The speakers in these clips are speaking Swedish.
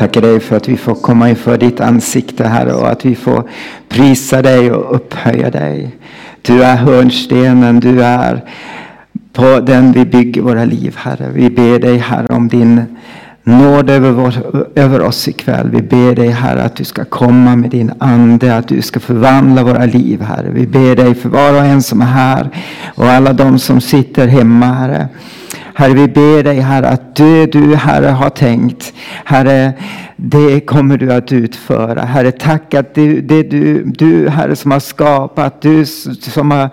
tackar dig för att vi får komma inför ditt ansikte Herre och att vi får prisa dig och upphöja dig. Du är hörnstenen, du är på den vi bygger våra liv Herre. Vi ber dig Herre om din nåd över, vår, över oss ikväll. Vi ber dig Herre att du ska komma med din ande, att du ska förvandla våra liv Herre. Vi ber dig för var och en som är här och alla de som sitter hemma Herre. Herre, vi ber dig Herre att det du Herre har tänkt, Herre, det kommer du att utföra. Herre, tack att det, det du, du Herre som har skapat, du som har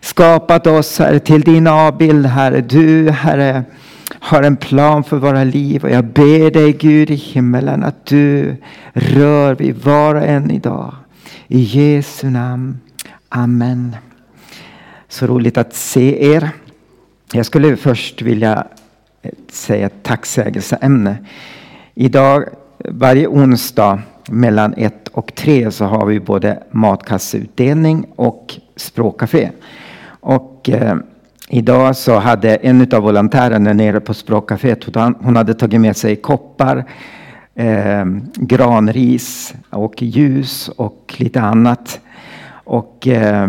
skapat oss Herre till din avbild Herre. Du Herre har en plan för våra liv och jag ber dig Gud i himmelen att du rör vid var och en idag. I Jesu namn. Amen. Så roligt att se er. Jag skulle först vilja eh, säga ett tacksägelseämne. Idag, varje onsdag mellan ett och tre så har vi både matkasseutdelning och språkcafé. Och eh, idag så hade en av volontärerna nere på språkcaféet, hon hade tagit med sig koppar, eh, granris och ljus och lite annat. Och eh,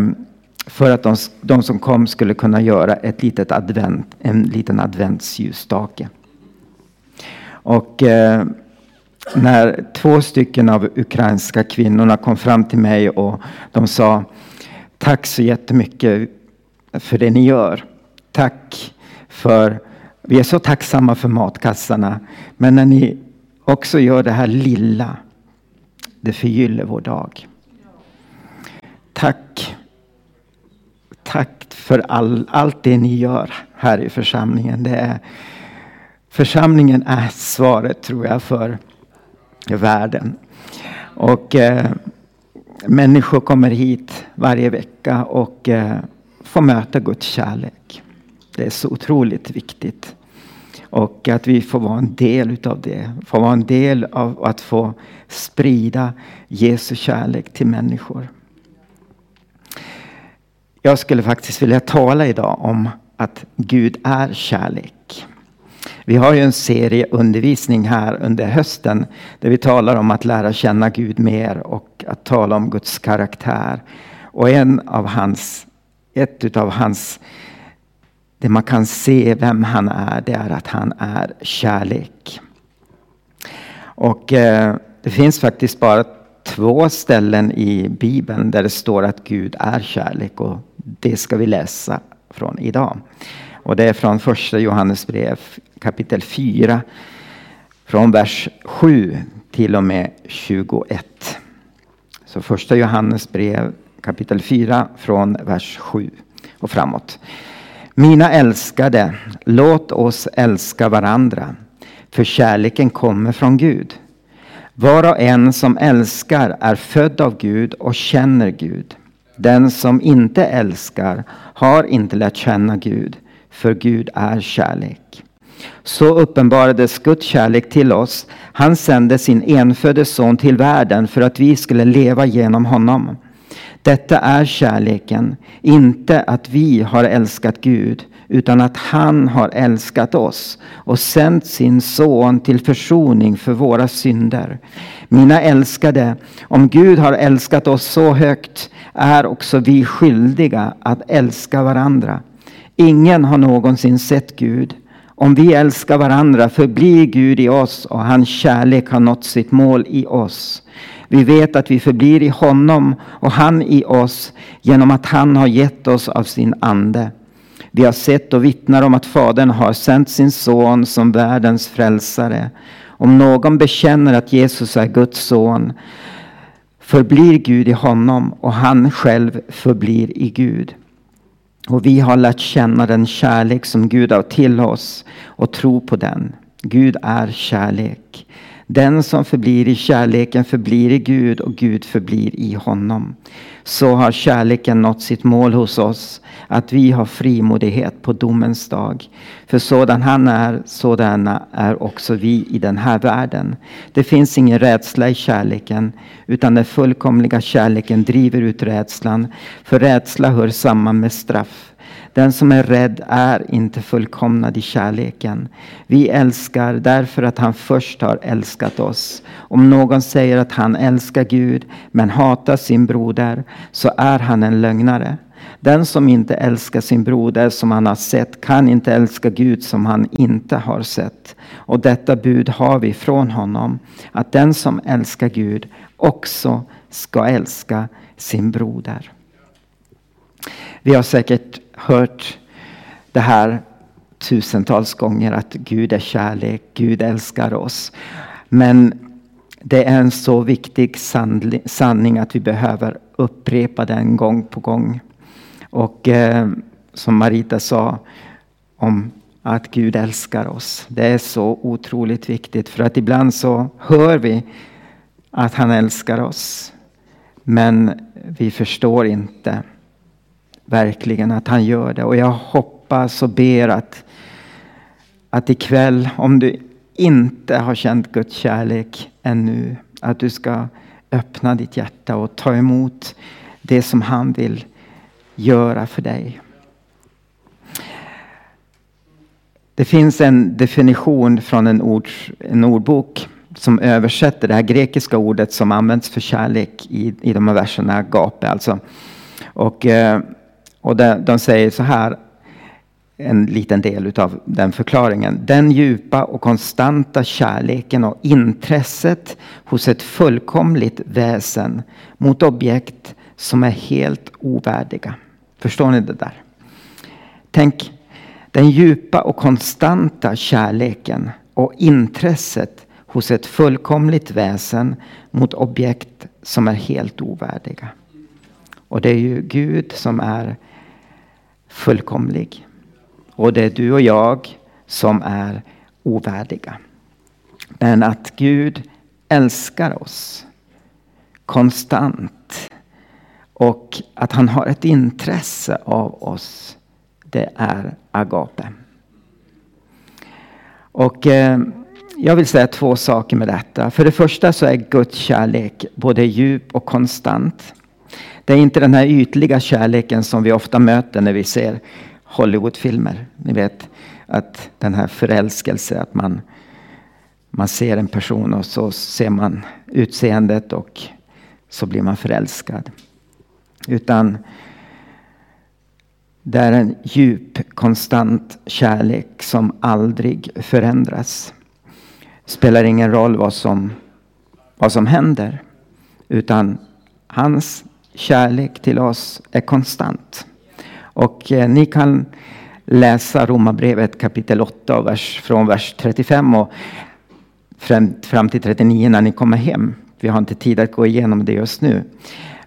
för att de, de, som kom skulle kunna göra ett litet advent, en liten adventsljusstake. Och eh, när två stycken av ukrainska kvinnorna kom fram till mig och de sa Tack så jättemycket för det ni gör. Tack för, vi är så tacksamma för matkassarna. Men när ni också gör det här lilla, det förgyller vår dag. Tack tack för all, allt det ni gör här i församlingen. Det är, församlingen är svaret tror jag för världen. Och eh, människor kommer hit varje vecka och eh, får möta Guds kärlek. Det är så otroligt viktigt. Och att vi får vara en del utav det. Får vara en del av att få sprida Jesu kärlek till människor. Jag skulle faktiskt vilja tala idag om att Gud är kärlek. Vi har ju en serie undervisning här under hösten där vi talar om att lära känna Gud mer och att tala om Guds karaktär. Och en av hans, ett av hans, det man kan se vem han är, det är att han är kärlek. Och eh, det finns faktiskt bara två ställen i Bibeln där det står att Gud är kärlek och det ska vi läsa från idag. Och det är från första Johannes brev kapitel 4 från vers 7 till och med 21. Så första Johannes brev kapitel 4 från vers 7 och framåt. Mina älskade, låt oss älska varandra, för kärleken kommer från Gud. Var och en som älskar är född av Gud och känner Gud. Den som inte älskar har inte lärt känna Gud, för Gud är kärlek. Så uppenbarades Guds kärlek till oss. Han sände sin enfödde son till världen för att vi skulle leva genom honom. Detta är kärleken, inte att vi har älskat Gud, utan att han har älskat oss och sänt sin son till försoning för våra synder. Mina älskade, om Gud har älskat oss så högt är också vi skyldiga att älska varandra. Ingen har någonsin sett Gud. Om vi älskar varandra förblir Gud i oss och hans kärlek har nått sitt mål i oss. Vi vet att vi förblir i honom och han i oss genom att han har gett oss av sin ande. Vi har sett och vittnar om att Fadern har sänt sin son som världens frälsare. Om någon bekänner att Jesus är Guds son förblir Gud i honom och han själv förblir i Gud. Och vi har lärt känna den kärlek som Gud har till oss och tro på den. Gud är kärlek. Den som förblir i kärleken förblir i Gud och Gud förblir i honom. Så har kärleken nått sitt mål hos oss, att vi har frimodighet på domens dag. För sådan han är, sådana är också vi i den här världen. Det finns ingen rädsla i kärleken, utan den fullkomliga kärleken driver ut rädslan. För rädsla hör samman med straff. Den som är rädd är inte fullkomnad i kärleken. Vi älskar därför att han först har älskat oss. Om någon säger att han älskar Gud men hatar sin broder så är han en lögnare. Den som inte älskar sin broder som han har sett kan inte älska Gud som han inte har sett. Och detta bud har vi från honom, att den som älskar Gud också ska älska sin broder. Vi har säkert hört det här tusentals gånger att Gud är kärlek, Gud älskar oss. Men det är en så viktig sanning att vi behöver upprepa den gång på gång. Och eh, som Marita sa om att Gud älskar oss. Det är så otroligt viktigt för att ibland så hör vi att han älskar oss. Men vi förstår inte verkligen att han gör det. Och jag hoppas och ber att, att ikväll, om du inte har känt Guds kärlek ännu, att du ska öppna ditt hjärta och ta emot det som han vill göra för dig. Det finns en definition från en, ord, en ordbok som översätter det här grekiska ordet som används för kärlek i, i de här verserna, agape alltså. Och, eh, och de, de säger så här, en liten del av den förklaringen. Den djupa och konstanta kärleken och intresset hos ett fullkomligt väsen mot objekt som är helt ovärdiga. Förstår ni det där? Tänk den djupa och konstanta kärleken och intresset hos ett fullkomligt väsen mot objekt som är helt ovärdiga. Och det är ju Gud som är fullkomlig. Och det är du och jag som är ovärdiga. Men att Gud älskar oss konstant och att han har ett intresse av oss, det är agape. Och eh, jag vill säga två saker med detta. För det första så är Guds kärlek både djup och konstant. Det är inte den här ytliga kärleken som vi ofta möter när vi ser Hollywoodfilmer. Ni vet att den här förälskelse, att man, man ser en person och så ser man utseendet och så blir man förälskad. Utan det är en djup, konstant kärlek som aldrig förändras. Spelar ingen roll vad som, vad som händer. Utan hans kärlek till oss är konstant. Och eh, ni kan läsa Romarbrevet kapitel 8 vers, från vers 35 och fram, fram till 39 när ni kommer hem. Vi har inte tid att gå igenom det just nu.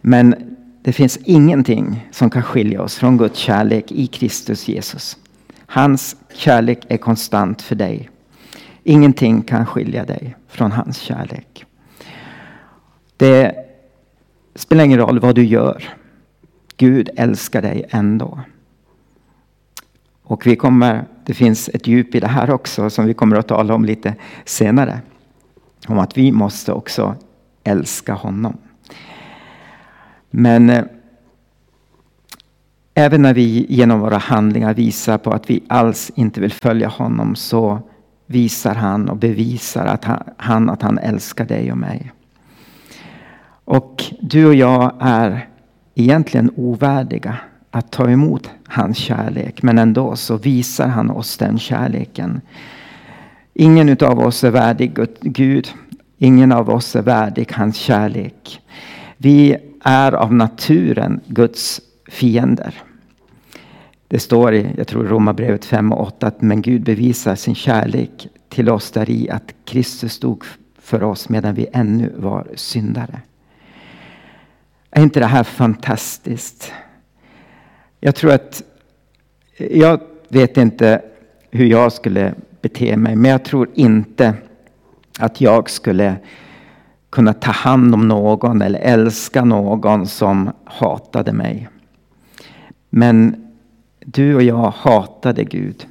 Men det finns ingenting som kan skilja oss från Guds kärlek i Kristus Jesus. Hans kärlek är konstant för dig. Ingenting kan skilja dig från hans kärlek. Det spelar ingen roll vad du gör. Gud älskar dig ändå. Och vi kommer, det finns ett djup i det här också som vi kommer att tala om lite senare. Om att vi måste också älska honom. Men eh, även när vi genom våra handlingar visar på att vi alls inte vill följa honom så visar han och bevisar att han, han, att han älskar dig och mig. Och du och jag är egentligen ovärdiga att ta emot hans kärlek. Men ändå så visar han oss den kärleken. Ingen av oss är värdig Gud. Ingen av oss är värdig hans kärlek. Vi är av naturen Guds fiender. Det står i, jag tror Romarbrevet 5 och 8 att men Gud bevisar sin kärlek till oss där i att Kristus stod för oss medan vi ännu var syndare. Är inte det här fantastiskt? Jag tror att, jag vet inte hur jag skulle bete mig, men jag tror inte att jag skulle kunna ta hand om någon eller älska någon som hatade mig. Men du och jag hatade Gud.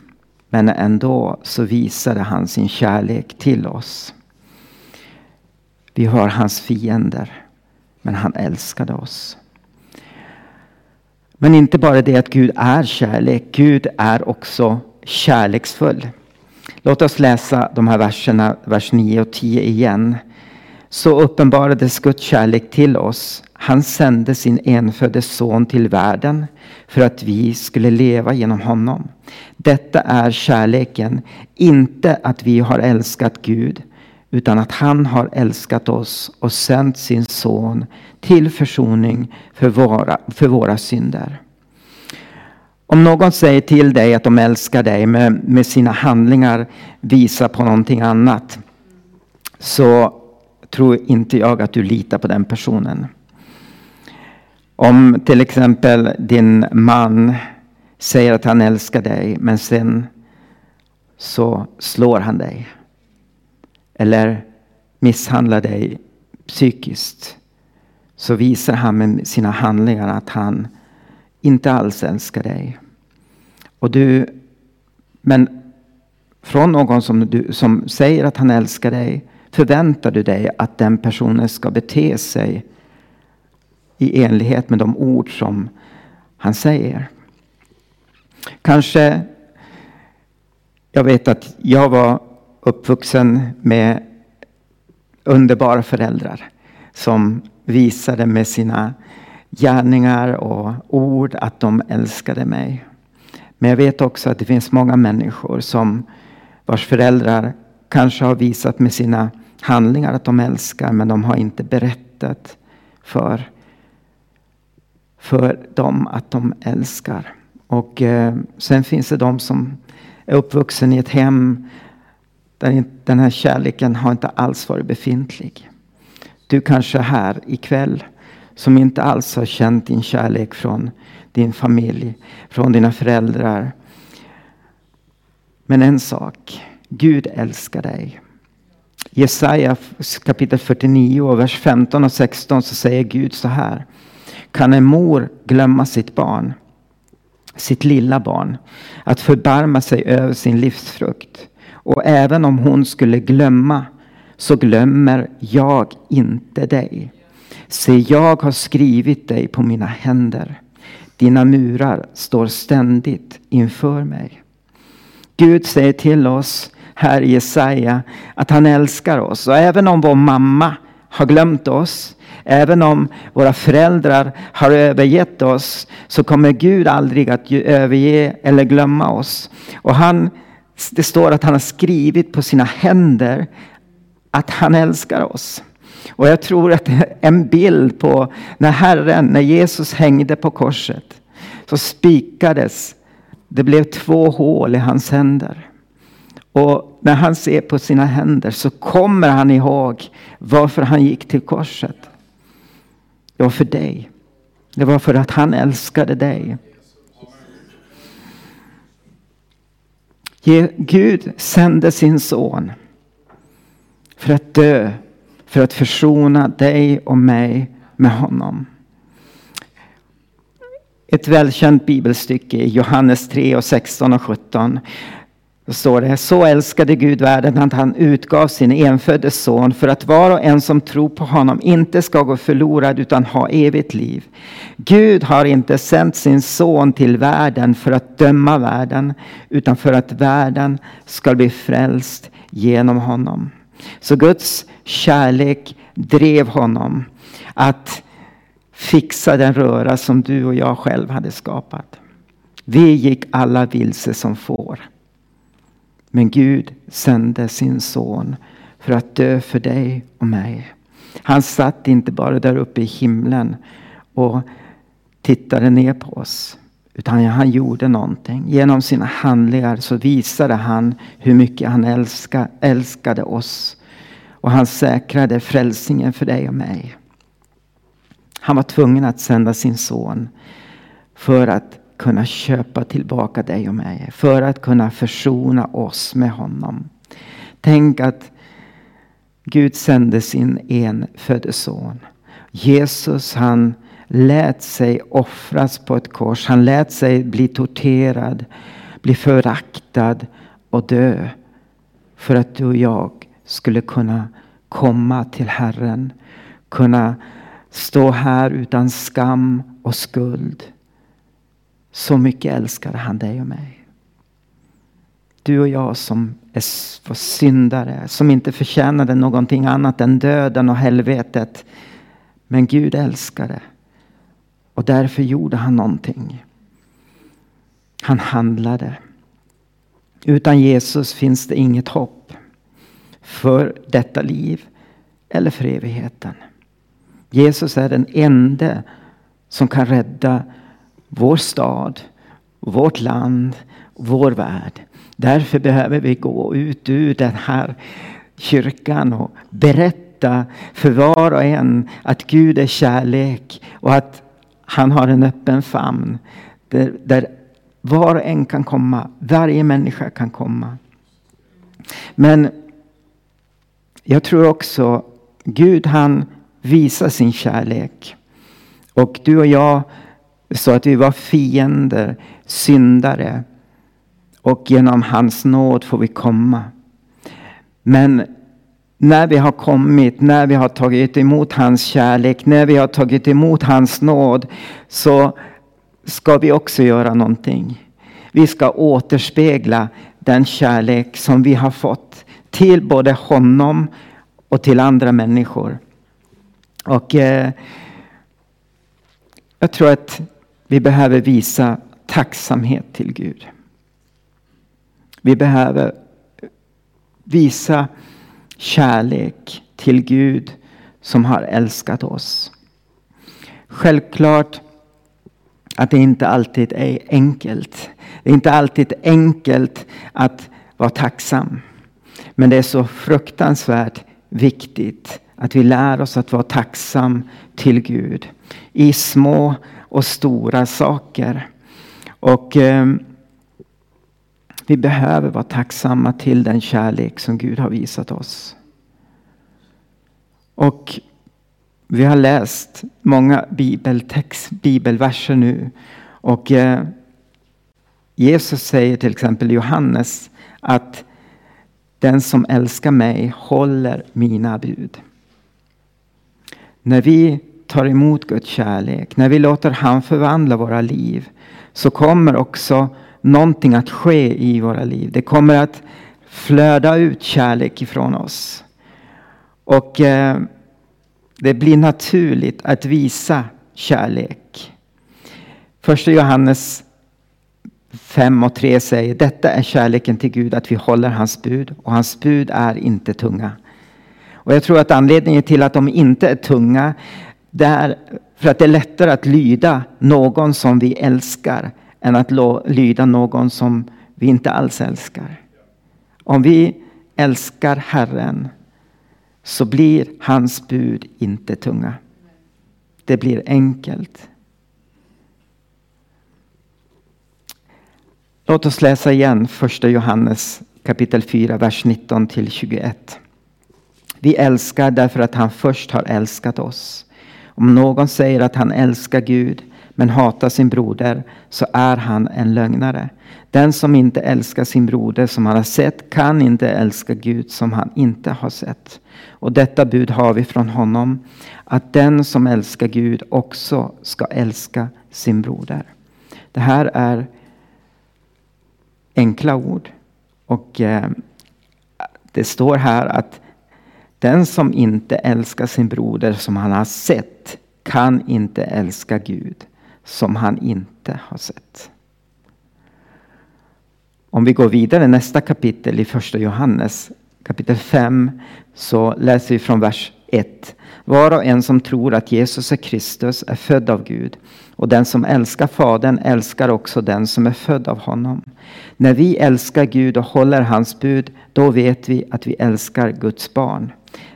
Men ändå så visade han sin kärlek till oss. Vi har hans fiender. Men han älskade oss. Men inte bara det att Gud är kärlek, Gud är också kärleksfull. Låt oss läsa de här verserna, vers 9 och 10 igen. Så uppenbarades Guds kärlek till oss. Han sände sin enfödde son till världen för att vi skulle leva genom honom. Detta är kärleken, inte att vi har älskat Gud, utan att han har älskat oss och sänt sin son till försoning för våra, för våra synder. Om någon säger till dig att de älskar dig men med sina handlingar visar på någonting annat så tror inte jag att du litar på den personen. Om till exempel din man säger att han älskar dig men sen så slår han dig. Eller misshandlar dig psykiskt. Så visar han med sina handlingar att han inte alls älskar dig. Och du, men från någon som, du, som säger att han älskar dig förväntar du dig att den personen ska bete sig i enlighet med de ord som han säger. Kanske, jag vet att jag var uppvuxen med underbara föräldrar som visade med sina gärningar och ord att de älskade mig. Men jag vet också att det finns många människor som vars föräldrar kanske har visat med sina handlingar att de älskar men de har inte berättat för, för dem att de älskar. Och eh, sen finns det de som är uppvuxen i ett hem den här kärleken har inte alls varit befintlig. Du kanske är här ikväll som inte alls har känt din kärlek från din familj, från dina föräldrar. Men en sak, Gud älskar dig. Jesaja kapitel 49 och vers 15 och 16 så säger Gud så här. Kan en mor glömma sitt barn, sitt lilla barn, att förbarma sig över sin livsfrukt? Och även om hon skulle glömma så glömmer jag inte dig. Se, jag har skrivit dig på mina händer. Dina murar står ständigt inför mig. Gud säger till oss här i Jesaja att han älskar oss. Och även om vår mamma har glömt oss, även om våra föräldrar har övergett oss, så kommer Gud aldrig att överge eller glömma oss. Och han, det står att han har skrivit på sina händer att han älskar oss. Och jag tror att en bild på när Herren, när Jesus hängde på korset, så spikades, det blev två hål i hans händer. Och när han ser på sina händer så kommer han ihåg varför han gick till korset. Det var för dig. Det var för att han älskade dig. Gud sände sin son för att dö, för att försona dig och mig med honom. Ett välkänt bibelstycke i Johannes 3 och 16 och 17. Då står det, så älskade Gud världen att han utgav sin enfödde son för att var och en som tror på honom inte ska gå förlorad utan ha evigt liv. Gud har inte sänt sin son till världen för att döma världen utan för att världen ska bli frälst genom honom. Så Guds kärlek drev honom att fixa den röra som du och jag själv hade skapat. Vi gick alla vilse som får. Men Gud sände sin son för att dö för dig och mig. Han satt inte bara där uppe i himlen och tittade ner på oss. Utan han gjorde någonting. Genom sina handlingar så visade han hur mycket han älskade, älskade oss. Och han säkrade frälsningen för dig och mig. Han var tvungen att sända sin son för att kunna köpa tillbaka dig och mig. För att kunna försona oss med honom. Tänk att Gud sände sin enfödde son. Jesus han lät sig offras på ett kors. Han lät sig bli torterad, bli föraktad och dö. För att du och jag skulle kunna komma till Herren. Kunna stå här utan skam och skuld så mycket älskar han dig och mig. Du och jag som är syndare, som inte förtjänade någonting annat än döden och helvetet. Men Gud älskade. Och därför gjorde han någonting. Han handlade. Utan Jesus finns det inget hopp för detta liv eller för evigheten. Jesus är den enda som kan rädda vår stad, vårt land, vår värld. Därför behöver vi gå ut ur den här kyrkan och berätta för var och en att Gud är kärlek och att han har en öppen famn. Där, där var och en kan komma, varje människa kan komma. Men jag tror också Gud han visar sin kärlek. Och du och jag så att vi var fiender, syndare. Och genom hans nåd får vi komma. Men när vi har kommit, när vi har tagit emot hans kärlek, när vi har tagit emot hans nåd, så ska vi också göra någonting. Vi ska återspegla den kärlek som vi har fått till både honom och till andra människor. Och eh, jag tror att vi behöver visa tacksamhet till Gud. Vi behöver visa kärlek till Gud som har älskat oss. Självklart att det inte alltid är enkelt. Det är inte alltid enkelt att vara tacksam. Men det är så fruktansvärt viktigt att vi lär oss att vara tacksam till Gud i små och stora saker. Och eh, vi behöver vara tacksamma till den kärlek som Gud har visat oss. Och vi har läst många bibeltext, bibelverser nu. Och eh, Jesus säger till exempel i Johannes att den som älskar mig håller mina bud. När vi tar emot Guds kärlek, när vi låter han förvandla våra liv, så kommer också någonting att ske i våra liv. Det kommer att flöda ut kärlek ifrån oss. Och eh, det blir naturligt att visa kärlek. Första Johannes 5 och 3 säger detta är kärleken till Gud, att vi håller hans bud och hans bud är inte tunga. Och jag tror att anledningen till att de inte är tunga, där, för att det är lättare att lyda någon som vi älskar än att lyda någon som vi inte alls älskar. Om vi älskar Herren så blir hans bud inte tunga. Det blir enkelt. Låt oss läsa igen första Johannes kapitel 4, vers 19 till 21. Vi älskar därför att han först har älskat oss. Om någon säger att han älskar Gud men hatar sin broder så är han en lögnare. Den som inte älskar sin broder som han har sett kan inte älska Gud som han inte har sett. Och detta bud har vi från honom, att den som älskar Gud också ska älska sin broder. Det här är enkla ord. Och eh, det står här att den som inte älskar sin broder som han har sett kan inte älska Gud som han inte har sett. Om vi går vidare nästa kapitel i första Johannes kapitel 5 så läser vi från vers 1. Var och en som tror att Jesus är Kristus är född av Gud och den som älskar Fadern älskar också den som är född av honom. När vi älskar Gud och håller hans bud, då vet vi att vi älskar Guds barn.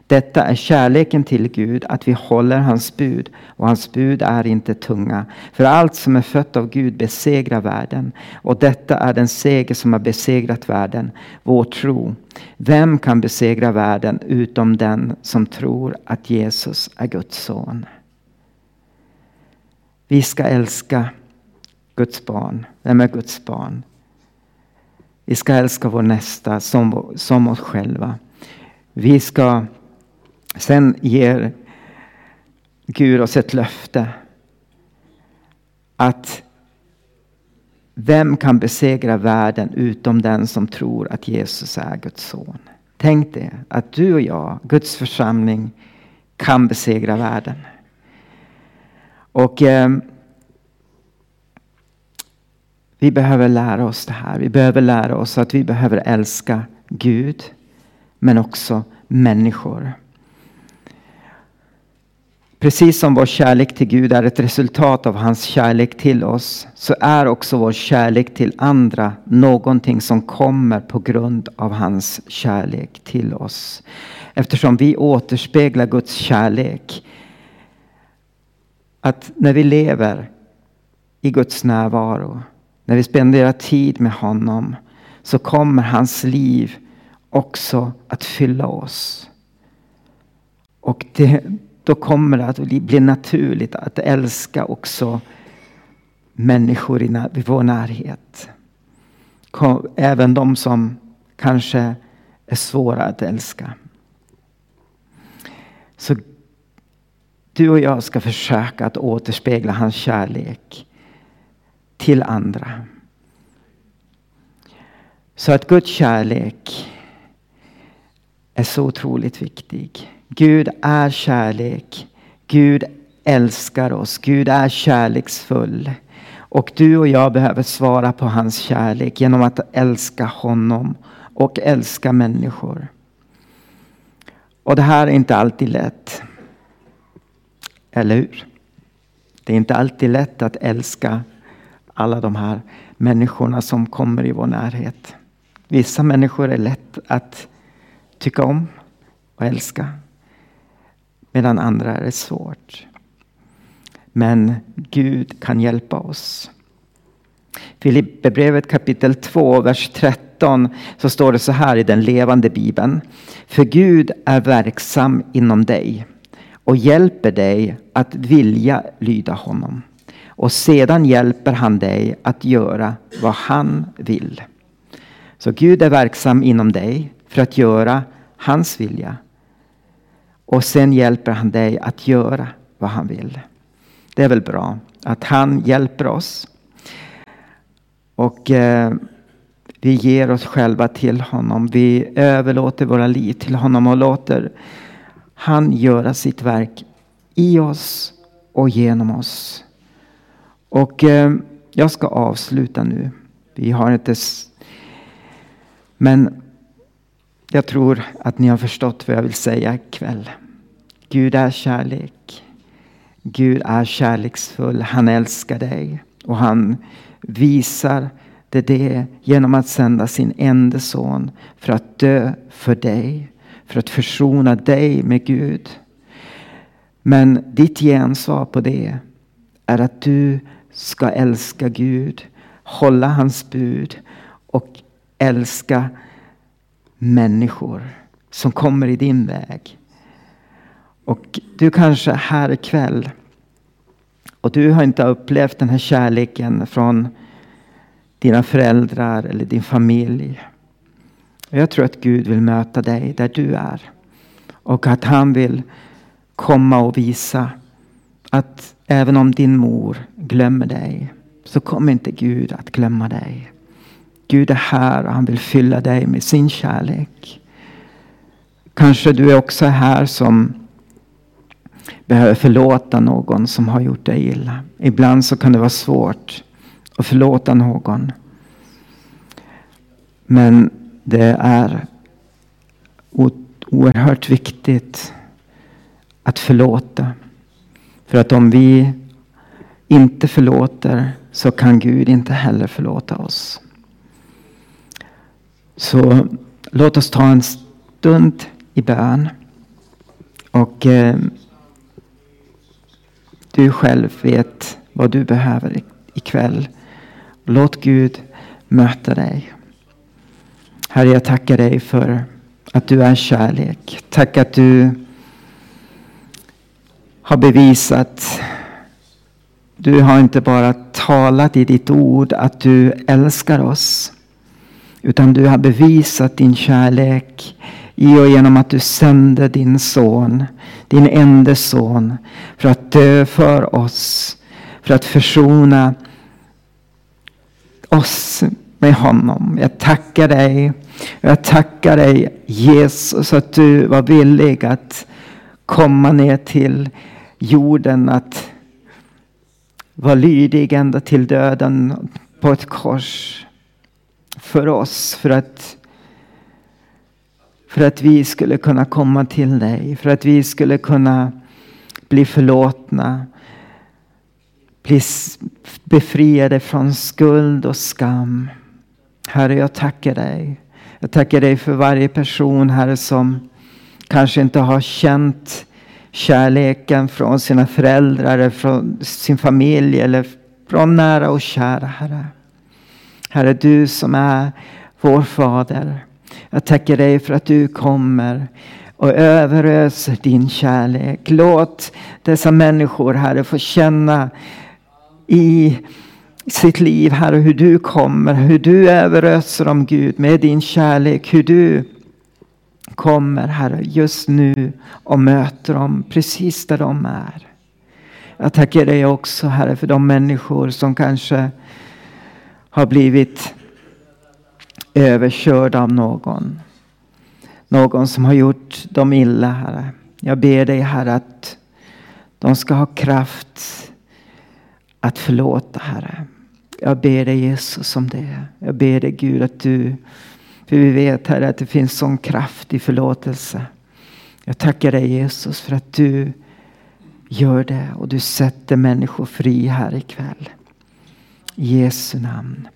Detta är kärleken till Gud, att vi håller hans bud och hans bud är inte tunga. För allt som är fött av Gud besegrar världen och detta är den seger som har besegrat världen, vår tro. Vem kan besegra världen utom den som tror att Jesus är Guds son? Vi ska älska Guds barn. Vem är Guds barn? Vi ska älska vår nästa som, som oss själva. Vi ska Sen ger Gud oss ett löfte att vem kan besegra världen utom den som tror att Jesus är Guds son? Tänk dig att du och jag, Guds församling, kan besegra världen. Och eh, vi behöver lära oss det här. Vi behöver lära oss att vi behöver älska Gud, men också människor. Precis som vår kärlek till Gud är ett resultat av hans kärlek till oss så är också vår kärlek till andra någonting som kommer på grund av hans kärlek till oss. Eftersom vi återspeglar Guds kärlek. Att när vi lever i Guds närvaro, när vi spenderar tid med honom så kommer hans liv också att fylla oss. Och det, då kommer det att bli naturligt att älska också människor i vår närhet. Även de som kanske är svåra att älska. Så du och jag ska försöka att återspegla hans kärlek till andra. Så att Guds kärlek är så otroligt viktig. Gud är kärlek. Gud älskar oss. Gud är kärleksfull. Och du och jag behöver svara på hans kärlek genom att älska honom och älska människor. Och det här är inte alltid lätt. Eller hur? Det är inte alltid lätt att älska alla de här människorna som kommer i vår närhet. Vissa människor är lätt att tycka om och älska. Medan andra är det svårt. Men Gud kan hjälpa oss. Filipperbrevet kapitel 2, vers 13 så står det så här i den levande bibeln. För Gud är verksam inom dig och hjälper dig att vilja lyda honom. Och sedan hjälper han dig att göra vad han vill. Så Gud är verksam inom dig för att göra hans vilja. Och sen hjälper han dig att göra vad han vill. Det är väl bra att han hjälper oss. Och eh, vi ger oss själva till honom. Vi överlåter våra liv till honom och låter han göra sitt verk i oss och genom oss. Och eh, jag ska avsluta nu. Vi har inte... Men jag tror att ni har förstått vad jag vill säga ikväll. Gud är kärlek. Gud är kärleksfull. Han älskar dig. Och han visar det, det genom att sända sin enda son för att dö för dig. För att försona dig med Gud. Men ditt gensvar på det är att du ska älska Gud, hålla hans bud och älska människor som kommer i din väg. Och du kanske är här ikväll och du har inte upplevt den här kärleken från dina föräldrar eller din familj. Jag tror att Gud vill möta dig där du är. Och att han vill komma och visa att även om din mor glömmer dig så kommer inte Gud att glömma dig. Gud är här och han vill fylla dig med sin kärlek. Kanske du är också här som behöver förlåta någon som har gjort dig illa. Ibland så kan det vara svårt att förlåta någon. Men det är oerhört viktigt att förlåta. För att om vi inte förlåter så kan Gud inte heller förlåta oss. Så låt oss ta en stund i bön. Och eh, du själv vet vad du behöver ikväll. Låt Gud möta dig. Herre, jag tackar dig för att du är kärlek. Tack att du har bevisat. Du har inte bara talat i ditt ord att du älskar oss. Utan du har bevisat din kärlek i och genom att du sände din son, din enda son, för att dö för oss, för att försona oss med honom. Jag tackar dig. Jag tackar dig Jesus att du var villig att komma ner till jorden. Att vara lydig ända till döden på ett kors. För oss. För att, för att vi skulle kunna komma till dig. För att vi skulle kunna bli förlåtna. Bli befriade från skuld och skam. Herre, jag tackar dig. Jag tackar dig för varje person, Herre, som kanske inte har känt kärleken från sina föräldrar, från sin familj eller från nära och kära, Herre. Herre, du som är vår Fader. Jag tackar dig för att du kommer och överöser din kärlek. Låt dessa människor, Herre, få känna i sitt liv, Herre, hur du kommer, hur du överöser dem, Gud, med din kärlek, hur du kommer, Herre, just nu och möter dem precis där de är. Jag tackar dig också, Herre, för de människor som kanske har blivit överkörda av någon. Någon som har gjort dem illa, Herre. Jag ber dig, Herre, att de ska ha kraft att förlåta, Herre. Jag ber dig Jesus om det. Jag ber dig Gud att du, för vi vet Herre att det finns sån kraft i förlåtelse. Jag tackar dig Jesus för att du gör det och du sätter människor fri här ikväll. I Jesu namn.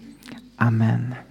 Amen.